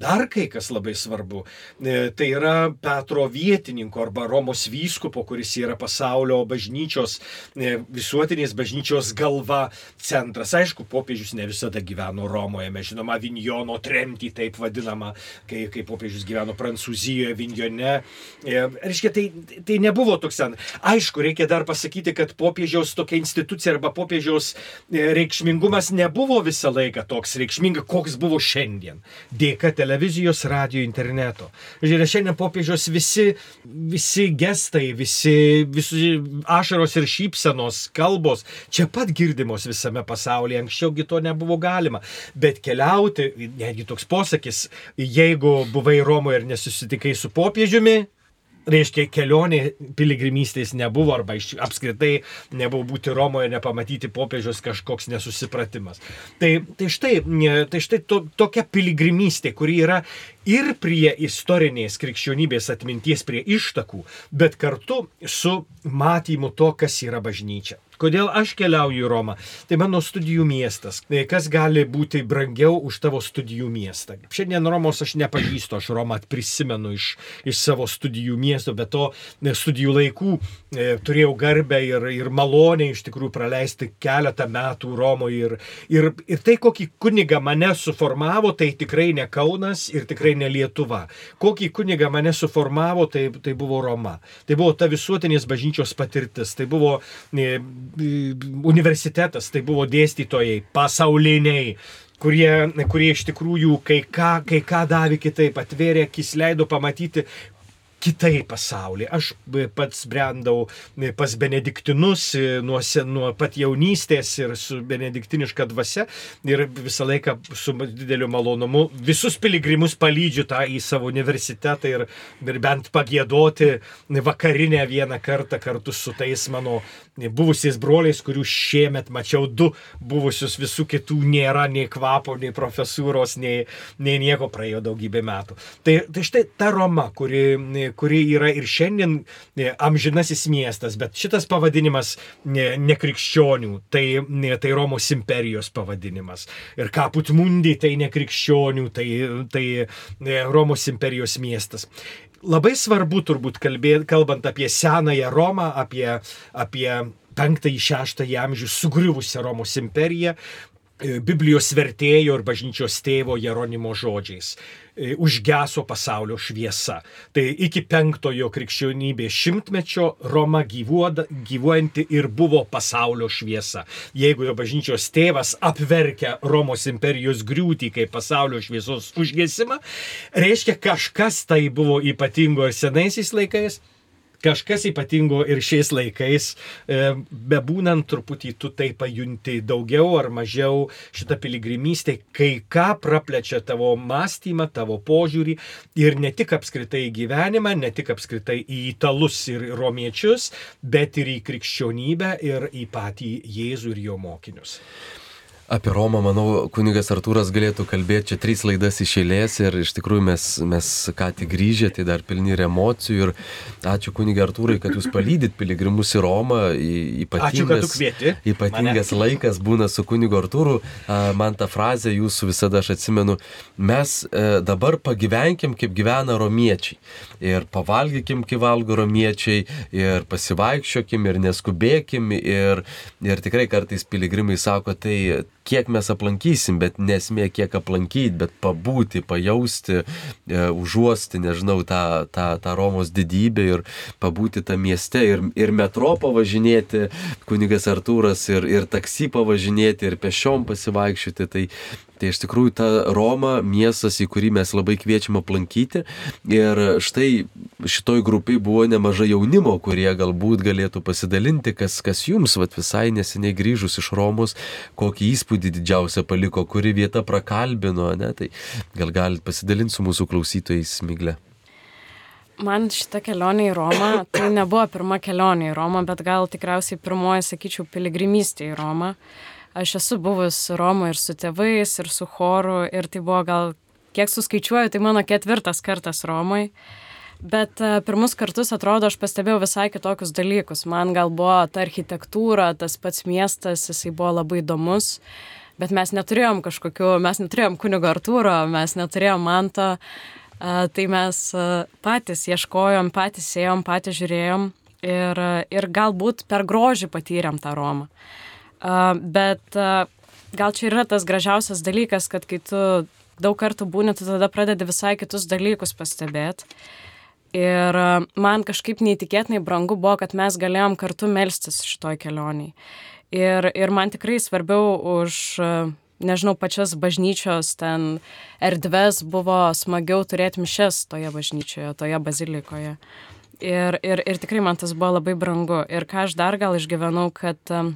Dar kai kas labai svarbu, e, tai yra Petro vietininko arba Romos vyskupo, kuris yra pasaulio bažnyčios, e, visuotinės bažnyčios galva centras. Aišku, popiežius ne visada gyveno Romoje, mes žinoma, Vinjono tremtį taip vadinama, kai, kai popiežius gyveno Prancūzijoje, Vinjone. E, reiškia, tai, tai nebuvo toks ten. Aišku, reikia dar pasakyti, kad popiežiaus tokia institucija arba popiežiaus reikšmingumas nebuvo visą laiką toks reikšmingas, koks buvo šiandien. Dėka televizijos televizijos, radio, interneto. Žiūrėk, šiandien popiežios visi, visi gestai, visi, visi ašaros ir šypsenos, kalbos čia pat girdimos visame pasaulyje. Anksčiaugi to nebuvo galima. Bet keliauti, netgi toks posakis, jeigu buvai Romoje ir nesusitikai su popiežiumi, reiškia, kelionė piligrimystės nebuvo arba iš, apskritai nebuvo būti Romoje, nepamatyti popiežios kažkoks nesusipratimas. Tai, tai štai, tai štai to, tokia piligrimystė, kuri yra ir prie istorinės krikščionybės atminties, prie ištakų, bet kartu su matymu to, kas yra bažnyčia. Kodėl aš keliauju į Romą? Tai mano studijų miestas. Tai kas gali būti brangiau už tavo studijų miestą? Šiandien Romos aš nepažįstu, aš Romą prisimenu iš, iš savo studijų miesto, bet to studijų laikų e, turėjau garbę ir, ir malonę iš tikrųjų praleisti keletą metų Romoje. Ir, ir, ir tai, kokį kunigą mane suformavo, tai tikrai ne Kaunas ir tikrai ne Lietuva. Kokį kunigą mane suformavo, tai, tai buvo Roma. Tai buvo ta visuotinės bažnyčios patirtis. Tai buvo e, universitetas, tai buvo dėstytojai pasauliniai, kurie, kurie iš tikrųjų kai ką, kai ką davė kitaip, atvėrė akis, leido pamatyti, kitaip pasaulį. Aš pats brendau pas benediktinus nuo, nuo pat jaunystės ir su benediktiniška dvasia ir visą laiką su dideliu malonumu visus piligrimus palydžiu tą į savo universitetą ir, ir bent pagėdoti vakarinę vieną kartą kartu su tais mano buvusiais broliais, kurių šiemet mačiau du buvusius, visų kitų nėra nei kvapo, nei profesūros, nei, nei nieko praėjo daugybę metų. Tai, tai štai ta Roma, kuri kuri yra ir šiandien e, amžinasis miestas, bet šitas pavadinimas ne, ne tai, ne, tai Romos imperijos pavadinimas. Ir Kaput Mundi tai ne krikščionių, tai, tai e, Romos imperijos miestas. Labai svarbu turbūt kalbėt, kalbant apie senąją Romą, apie, apie 5-6 amžių sugriuvusią Romos imperiją, e, Biblijos vertėjo ir bažnyčios tėvo Jeronimo žodžiais e, užgeso pasaulio šviesa. Tai iki penktojo krikščionybės šimtmečio Roma gyvuoda, gyvuojanti ir buvo pasaulio šviesa. Jeigu jo bažnyčios tėvas apverkia Romos imperijos griūtį kaip pasaulio šviesos užgesimą, reiškia kažkas tai buvo ypatingo ir senaisiais laikais, kažkas ypatingo ir šiais laikais, e, bebūnant truputį tu tai pajunti daugiau ar mažiau šitą piligrimystę, kai ką praplečia tavo mąstymą, tavo požiūrį ir ne tik apskritai į gyvenimą, ne tik apskritai į italus ir romiečius, bet ir į krikščionybę ir į patį Jėzų ir jo mokinius. Apie Romą, manau, kunigas Artūras galėtų kalbėti čia trys laidas iš eilės ir iš tikrųjų mes, mes ką tik grįžę, tai dar pilni ir emocijų ir ačiū kunigai Artūrai, kad jūs palydyt piligrimus į Romą. Ypatingas, ačiū, ypatingas mane. laikas būna su kunigu Artūru. Man ta frazė jūsų visada aš atsimenu, mes e, dabar pagyvenkim, kaip gyvena romiečiai. Ir pavalgykim, kaip valgo romiečiai, ir pasivaikščiokim, ir neskubėkim. Ir, ir tikrai kartais piligrimai sako, tai kiek mes aplankysim, bet nesmė kiek aplankyti, bet pabūti, pajausti, e, užuosti, nežinau, tą, tą, tą Romos didybę ir pabūti tą mieste ir, ir metro pavažinėti, kunigas Artūras, ir, ir taksi pavažinėti, ir pešiom pasivaikščioti. Tai, Tai iš tikrųjų ta Roma miestas, į kurį mes labai kviečiam aplankyti. Ir štai šitoj grupiai buvo nemažai jaunimo, kurie galbūt galėtų pasidalinti, kas, kas jums vat, visai neseniai grįžus iš Romos, kokį įspūdį didžiausią paliko, kuri vieta prakalbino. Ne? Tai gal galite pasidalinti su mūsų klausytojais, Miglė. Man šita kelionė į Romą, tai nebuvo pirma kelionė į Romą, bet gal tikriausiai pirmoji, sakyčiau, piligrimystė į Romą. Uh, aš esu buvus Romoje ir su tėvais, ir su choru, ir tai buvo gal, kiek suskaičiuoju, tai mano ketvirtas kartas Romoje. Bet uh, pirmus kartus, atrodo, aš pastebėjau visai kitokius dalykus. Man gal buvo ta architektūra, tas pats miestas, jisai buvo labai įdomus, bet mes neturėjom kažkokių, mes neturėjom kunigo Artūro, mes neturėjom manto, uh, tai mes uh, patys ieškojom, patys ėjom, patys žiūrėjom ir, ir galbūt per grožį patyrėm tą Romą. Bet gal čia yra tas gražiausias dalykas, kad kai tu daug kartų būni, tu tada pradedi visai kitus dalykus pastebėti. Ir man kažkaip neįtikėtinai brangu buvo, kad mes galėjom kartu melstis šitoj kelioniai. Ir, ir man tikrai svarbiau už, nežinau, pačias bažnyčios ten erdves buvo smagiau turėti mišes toje bažnyčioje, toje bazilikoje. Ir, ir, ir tikrai man tas buvo labai brangu. Ir ką aš dar gal išgyvenau, kad uh,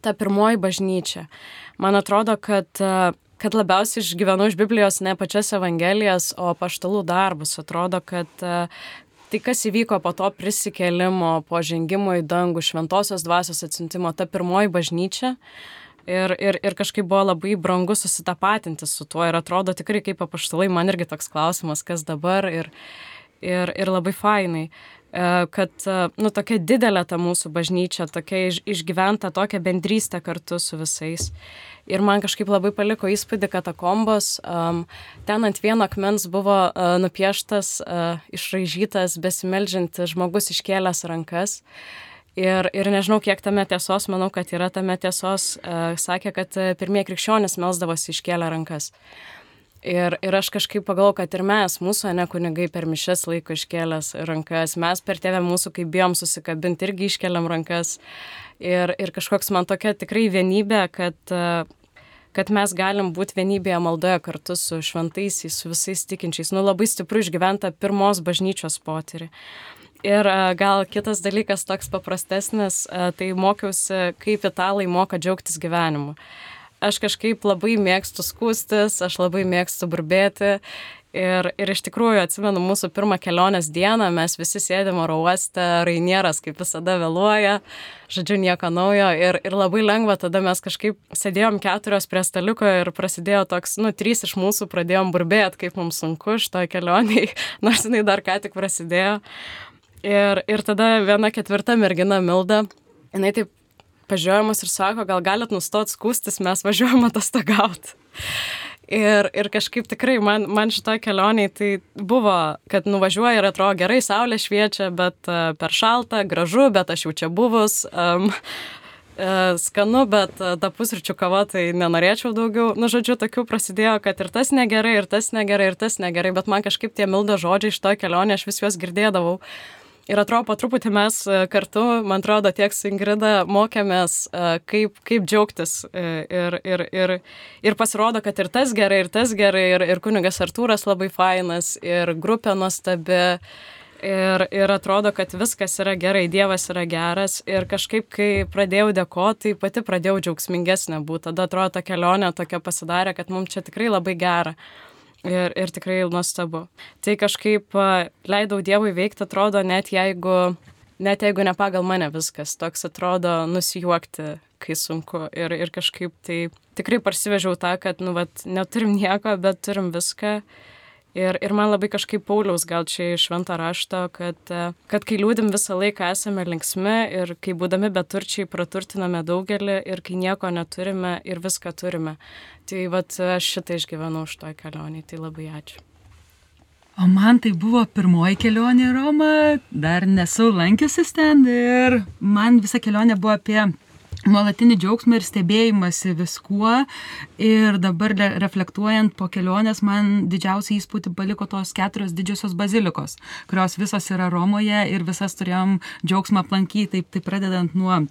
ta pirmoji bažnyčia. Man atrodo, kad, e, kad labiausiai išgyvenu iš Biblijos ne pačias Evangelijas, o paštalų darbus. Atrodo, kad e, tai, kas įvyko po to prisikelimo, po žengimo į dangų, šventosios dvasios atsintimo, ta pirmoji bažnyčia. Ir, ir, ir kažkaip buvo labai brangu susitapatinti su tuo ir atrodo tikrai kaip apaštalai, man irgi toks klausimas, kas dabar ir, ir, ir labai fainai. E, kad, e, nu, tokia didelė ta mūsų bažnyčia, tokia iš, išgyventa tokia bendrystė kartu su visais. Ir man kažkaip labai paliko įspūdį, kad akombos, um, ten ant vieno akmens buvo uh, nupieštas, uh, išraižytas, besimeldžiantis žmogus iškėlęs rankas. Ir, ir nežinau, kiek tame tiesos, manau, kad yra tame tiesos, uh, sakė, kad pirmieji krikščionys melsdavosi iškėlę rankas. Uh, Ir, ir aš kažkaip pagalvoju, kad ir mes, mūsų ne kunigai per mišes laiko iškėlęs rankas, mes per tėvę mūsų, kai bijom susikabinti, irgi iškeliam rankas. Ir, ir kažkoks man tokia tikrai vienybė, kad, kad mes galim būti vienybėje maldoje kartu su šventaisiais, su visais tikinčiais. Nu, labai stipru išgyventa pirmos bažnyčios potyrį. Ir gal kitas dalykas toks paprastesnis, tai mokiausi, kaip italai moka džiaugtis gyvenimu aš kažkaip labai mėgstu skūstis, aš labai mėgstu burbėti Ir, ir iš tikrųjų atsimenu mūsų pirmą kelionės dieną, mes visi sėdėm oro uoste, Rainieras kaip visada vėluoja, žodžiu, nieko naujo ir, ir labai lengva, tada mes kažkaip sėdėjom keturios prie staliuko ir prasidėjo toks, nu, trys iš mūsų pradėjom burbėti, kaip mums sunku šitoje kelionėje, nors jinai dar ką tik prasidėjo. Ir, ir tada viena ketvirta mergina Milda, jinai taip pažiūrėjimas ir sako, gal galit nustot skūstis, mes važiuojam atostogauti. Ir, ir kažkaip tikrai man, man šitoj kelioniai tai buvo, kad nuvažiuoja ir atrodo gerai, saulė šviečia, bet uh, per šalta, gražu, bet aš jau čia buvus. Um, uh, skanu, bet uh, ta pusryčių kava tai nenorėčiau daugiau. Nu, žodžiu, tokių prasidėjo, kad ir tas negerai, ir tas negerai, ir tas negerai, bet man kažkaip tie mildo žodžiai iš to kelionė, aš vis juos girdėdavau. Ir atrodo, po truputį mes e, kartu, man atrodo, tiek su Ingrida mokėmės, e, kaip, kaip džiaugtis. E, ir, ir, ir, ir pasirodo, kad ir tas gerai, ir tas gerai, ir, ir kunigas Artūras labai fainas, ir grupė nuostabi. Ir, ir atrodo, kad viskas yra gerai, Dievas yra geras. Ir kažkaip, kai pradėjau dėkoti, tai pati pradėjau džiaugsmingesnė būti. Tada atrodo, ta kelionė tokia pasidarė, kad mums čia tikrai labai gera ir, ir tikrai nuostabu. Tai kažkaip leidau Dievui veikti, atrodo, net jeigu, net jeigu ne pagal mane viskas, toks atrodo nusijuokti, kai sunku. Ir, ir kažkaip tai tikrai parsivežiau tą, kad, nu, vat, neturim nieko, bet turim viską. Ir, ir man labai kažkaip Pauliaus gal čia iš švento rašto, kad, kad kai liūdim visą laiką esame linksmi ir kai būdami beturčiai praturtiname daugelį ir kai nieko neturime ir viską turime. Tai vat aš šitą išgyvenau už toj kelionį, tai labai ačiū. O man tai buvo pirmoji kelionė į Romą, dar nesu lankiusis ten ir man visa kelionė buvo apie nuolatinį džiaugsmą ir stebėjimąsi viskuo. Ir dabar reflektuojant po kelionės, man didžiausią įspūdį paliko tos keturios didžiosios bazilikos, kurios visos yra Romoje ir visas turėjom džiaugsmą aplankyti, taip, taip pradedant nuo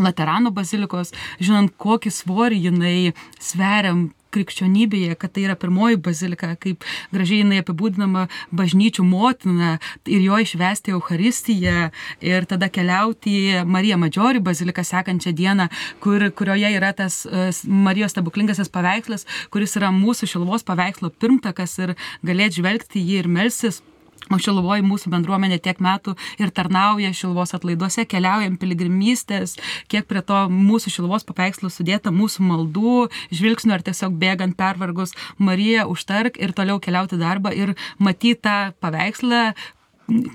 Laterano bazilikos, žinant, kokį svorį jinai sveriam krikščionybėje, kad tai yra pirmoji bazilika, kaip gražiai jinai apibūdinama bažnyčių motina ir jo išvesti Euharistiją ir tada keliauti į Mariją Madžiorį baziliką sekančią dieną, kur, kurioje yra tas uh, Marijos stebuklingasis paveikslas, kuris yra mūsų šilvos paveikslo pirmtakas ir galėt žvelgti jį ir melsis O Šilvoji mūsų bendruomenė tiek metų ir tarnauja Šilvos atlaiduose, keliaujam piligrimystės, kiek prie to mūsų Šilvos paveikslų sudėta mūsų maldų, žvilgsnių ar tiesiog bėgant pervargus Marija užtark ir toliau keliauti darbą ir matyti tą paveikslą,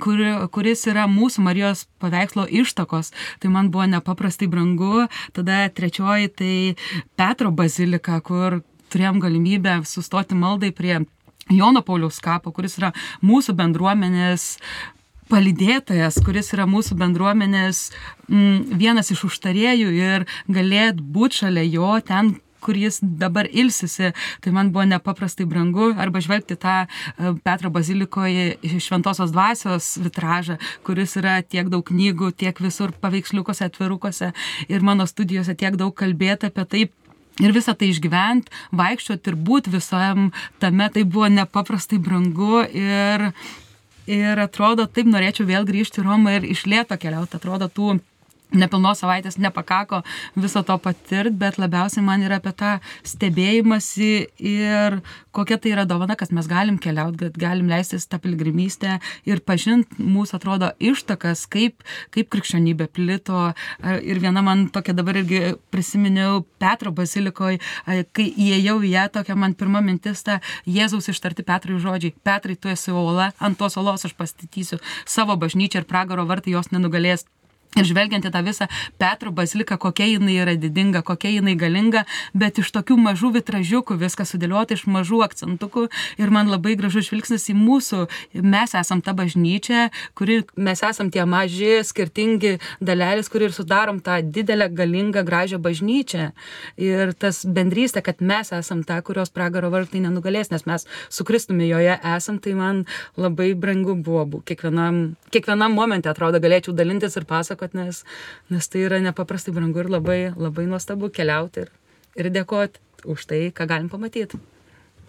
kur, kuris yra mūsų Marijos paveikslo ištakos. Tai man buvo nepaprastai brangu. Tada trečioji tai Petro bazilika, kur turėjom galimybę sustoti maldai prie Jono Pauliaus kapo, kuris yra mūsų bendruomenės palydėtojas, kuris yra mūsų bendruomenės m, mm, vienas iš užtarėjų ir galėt būti šalia jo ten, kur jis dabar ilsisi, tai man buvo nepaprastai brangu, arba žvelgti tą e, Petro bazilikoje šventosios dvasios vitražą, kuris yra tiek daug knygų, tiek visur paveiksliukose, atvirukose ir mano studijose tiek daug kalbėta apie tai, Ir visą tai išgyvent, vaikščioti ir būti visam tame, tai buvo nepaprastai brangu ir, ir atrodo, taip norėčiau vėl grįžti į Romą ir iš lėto keliauti, atrodo, tų nepilnos savaitės nepakako viso to patirti, bet labiausiai man yra apie tą stebėjimąsi ir kokia tai yra dovana, kad mes galim keliauti, kad galim leistis tą piligrimystę ir pažinti mūsų atrodo ištakas, kaip, kaip krikščionybė plito. Ir viena man tokia dabar irgi prisiminiau Petro bazilikoje, kai įėjau į ją, tokia man pirma mintis ta Jėzaus ištarti Petrui žodžiai. Petrai, tu esi ola, ant tos olos aš pastatysiu savo bažnyčią ir pragaro vartai jos nenugalės. Ir žvelgiant į tą visą Petro baziliką, kokia jinai yra didinga, kokia jinai galinga, bet iš tokių mažų vitražiukų viskas sudėliota iš mažų akcentukų ir man labai gražus žvilgsnis į mūsų, mes esam ta bažnyčia, kuri mes esam tie maži, skirtingi dalelės, kuri ir sudarom tą didelę, galingą, gražią bažnyčią. Ir tas bendrystė, kad mes esam ta, kurios pragaro vartai nenugalės, nes mes su Kristumi joje esam, tai man labai brangu buvo. Kiekvienam, kiekvienam momente atrodo galėčiau dalintis ir pasakoti pasakot, nes, nes tai yra nepaprastai brangu ir labai, labai nuostabu keliauti ir, ir dėkoti už tai, ką galim pamatyti.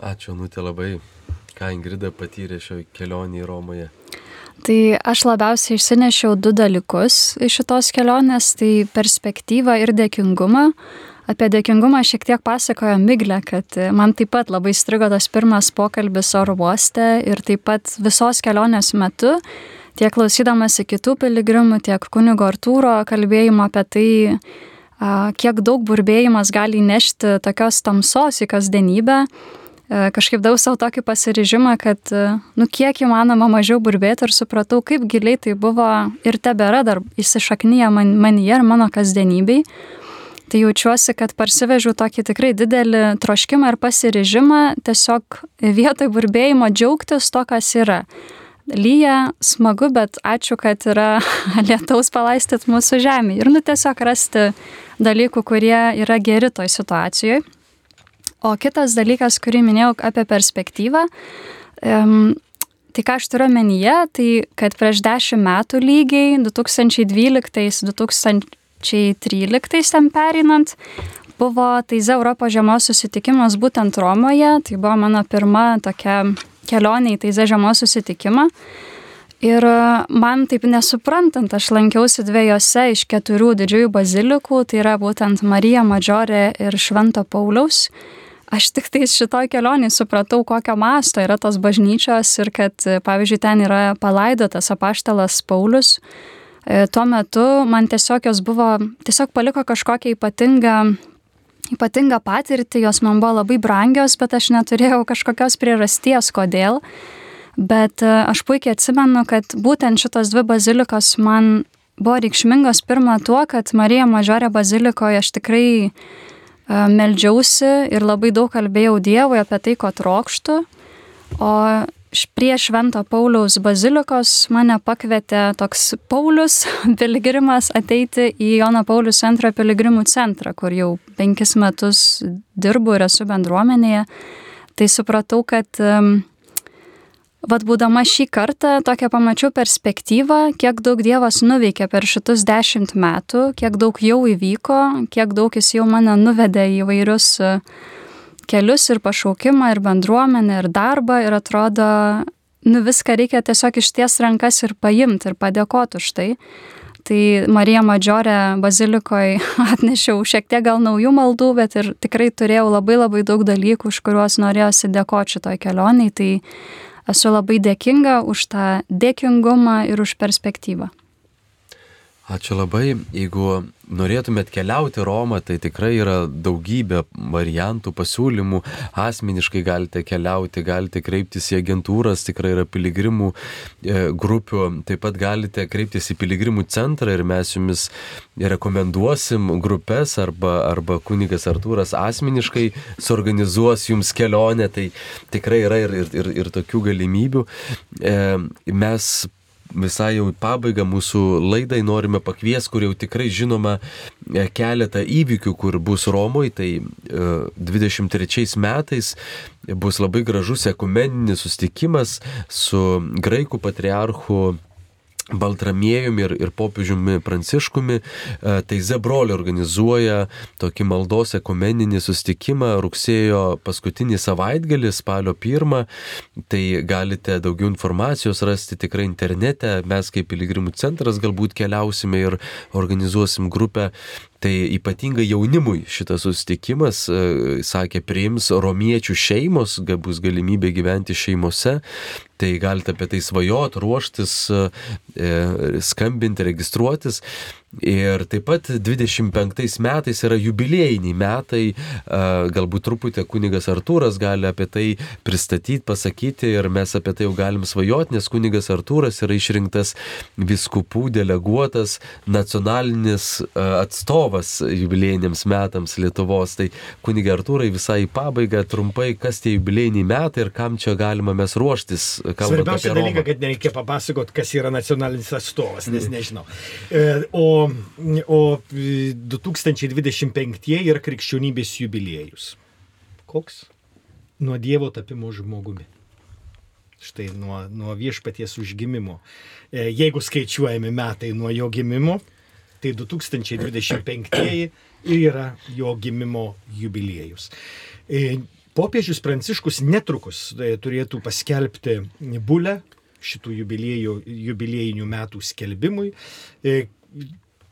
Ačiū, Nutė, labai, ką Ingrida patyrė šio kelionį į Romoje. Tai aš labiausiai išsinešiau du dalykus iš šitos kelionės - tai perspektyvą ir dėkingumą. Apie dėkingumą šiek tiek pasakojo Miglė, kad man taip pat labai strigo tas pirmas pokalbis oro uoste ir taip pat visos kelionės metu, tiek klausydamasi kitų piligrimų, tiek kunigo Artūro kalbėjimo apie tai, kiek daug burbėjimas gali nešti tokios tamsos į kasdienybę. Kažkaip daug savo tokį pasiryžimą, kad, nu, kiek įmanoma mažiau burbėti ir supratau, kaip giliai tai buvo ir tebėra dar įsišaknyje man, manyje ir mano kasdienybei. Tai jaučiuosi, kad parsivežiau tokį tikrai didelį troškimą ir pasiryžimą tiesiog vietoj burbėjimo džiaugtis to, kas yra lyja, smagu, bet ačiū, kad yra lietaus palaistyt mūsų žemė. Ir nu tiesiog rasti dalykų, kurie yra geri toj situacijoje. O kitas dalykas, kurį minėjau apie perspektyvą, um, tai ką aš turiu menyje, tai kad prieš dešimt metų lygiai, 2012-2013 ten perinant, buvo Taize Europos žiemos susitikimas būtent Romoje, tai buvo mano pirma tokia kelionę į Taize žiemos susitikimą. Ir e, man taip nesuprantant, aš lankiausi dviejose iš keturių didžiųjų bazilikų, tai yra būtent Marija Madžiorė ir Švento Pauliaus. Aš tik tai šitoj kelionį supratau, kokio masto yra tos bažnyčios ir kad, e, pavyzdžiui, ten yra palaidotas apaštalas Paulius. E, tuo metu man tiesiog jos buvo, tiesiog paliko kažkokią ypatingą ypatingą patirtį, jos man buvo labai brangios, bet aš neturėjau kažkokios priežasties, kodėl. Bet e, aš puikiai atsimenu, kad būtent šitos dvi bazilikos man buvo reikšmingos pirmą tuo, kad Marija Mažorė bazilikoje aš tikrai e, meldžiausi ir labai daug kalbėjau Dievui apie tai, ko trokštų. O prie Švento Pauliaus bazilikos mane pakvietė toks Paulius piligrimas ateiti į Jono Paulius antrą piligrimų centrą, kur jau penkis metus dirbu ir esu bendruomenėje. Tai supratau, kad Vat būdama šį kartą tokią pamačiau perspektyvą, kiek daug Dievas nuveikė per šitus dešimt metų, kiek daug jau įvyko, kiek daug jis jau mane nuvedė į vairius uh, kelius ir pašaukimą, ir bendruomenę, ir darbą, ir atrodo, nu viską reikia tiesiog išties rankas ir paimti ir padėkoti už tai. Tai Marija Madžiorė bazilikoje atnešiau šiek tiek gal naujų maldų, bet ir tikrai turėjau labai labai daug dalykų, už kuriuos norėjosi dėkoti šitoj kelioniai. Tai esu labai dėkinga už tą dėkingumą ir už perspektyvą. Ačiū labai. Jeigu norėtumėt keliauti Romą, tai tikrai yra daugybė variantų, pasiūlymų. Asmeniškai galite keliauti, galite kreiptis į agentūras, tikrai yra piligrimų e, grupių. Taip pat galite kreiptis į piligrimų centrą ir mes jumis rekomenduosim grupės arba, arba kunigas Artūras asmeniškai suorganizuos jums kelionę. Tai tikrai yra ir, ir, ir, ir tokių galimybių. E, mes visai jau pabaigą mūsų laidai norime pakvies, kur jau tikrai žinoma e, keletą įvykių, kur bus Romoje, tai 23 e, metais bus labai gražus ekumeninis sustikimas su graikų patriarchu Baltramiejumi ir, ir popiežiumi Pranciškumi, e, tai Zebrolė organizuoja tokį maldos ekumeninį sustikimą rugsėjo paskutinį savaitgalį, spalio pirmą. Tai galite daugiau informacijos rasti tikrai internete. Mes kaip piligrimų centras galbūt keliausime ir organizuosim grupę Tai ypatingai jaunimui šitas susitikimas, e, sakė, priims romiečių šeimos, bus galimybė gyventi šeimose, tai galite apie tai svajot, ruoštis, e, skambinti, registruotis. Ir taip pat 25 metais yra jubiliejiniai metai, galbūt truputį kunigas Artūras gali apie tai pristatyti, pasakyti ir mes apie tai jau galim svajoti, nes kunigas Artūras yra išrinktas viskupų deleguotas nacionalinis atstovas jubiliejiniams metams Lietuvos. Tai kuniga Artūrai visai į pabaigą trumpai, kas tie jubiliejiniai metai ir kam čia galima mes ruoštis. Svarbiausia dalyka, kad nereikia papasakot, kas yra nacionalinis atstovas, nes nežinau. E, o o 2025 yra krikščionybės jubiliejus. Koks? Nuo Dievo tapimo žmogumi. Štai nuo, nuo viešpaties užgimimo. E, jeigu skaičiuojami metai nuo jo gimimo, tai 2025 yra jo gimimo jubiliejus. E, popiežius Pranciškus netrukus e, turėtų paskelbti bulę šitų jubiliejų, jubiliejinių metų skelbimui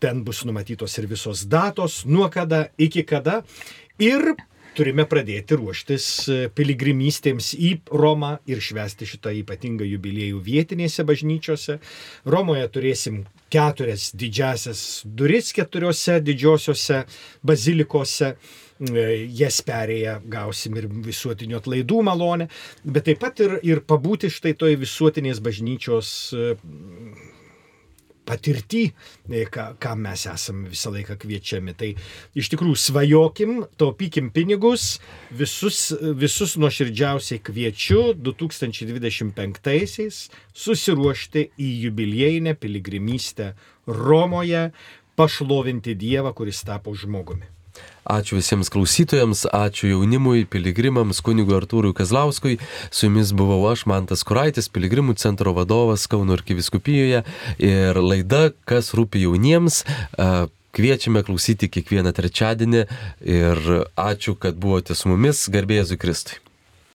ten bus numatytos ir visos datos, nuo kada, iki kada. Ir turime pradėti ruoštis e, piligrimystėms į Romą ir švęsti šitą ypatingą jubiliejų vietinėse bažnyčiose. Romoje turėsim keturias didžiasias duris keturiose didžiosiose bazilikose. E, jas perėję gausim ir visuotinių atlaidų malonę, bet taip pat ir, ir pabūti štai toj visuotinės bažnyčios patirtį, e, ką, ką mes esame visą laiką kviečiami. Tai iš tikrųjų svajokim, taupykim pinigus, visus, visus nuoširdžiausiai kviečiu 2025-aisiais susiruošti į jubiliejinę piligrimystę Romoje, pašlovinti Dievą, kuris tapo žmogumi. Ačiū visiems klausytojams, ačiū jaunimui, piligrimams, kunigui Artūrui Kazlauskui. Su jumis buvau aš, Mantas Kuraitis, piligrimų centro vadovas Kauno arkiviskupijoje ir laida, kas rūpi jauniems. Kviečiame klausyti kiekvieną trečiadienį ir ačiū, kad buvote su mumis, garbėjai Kristui.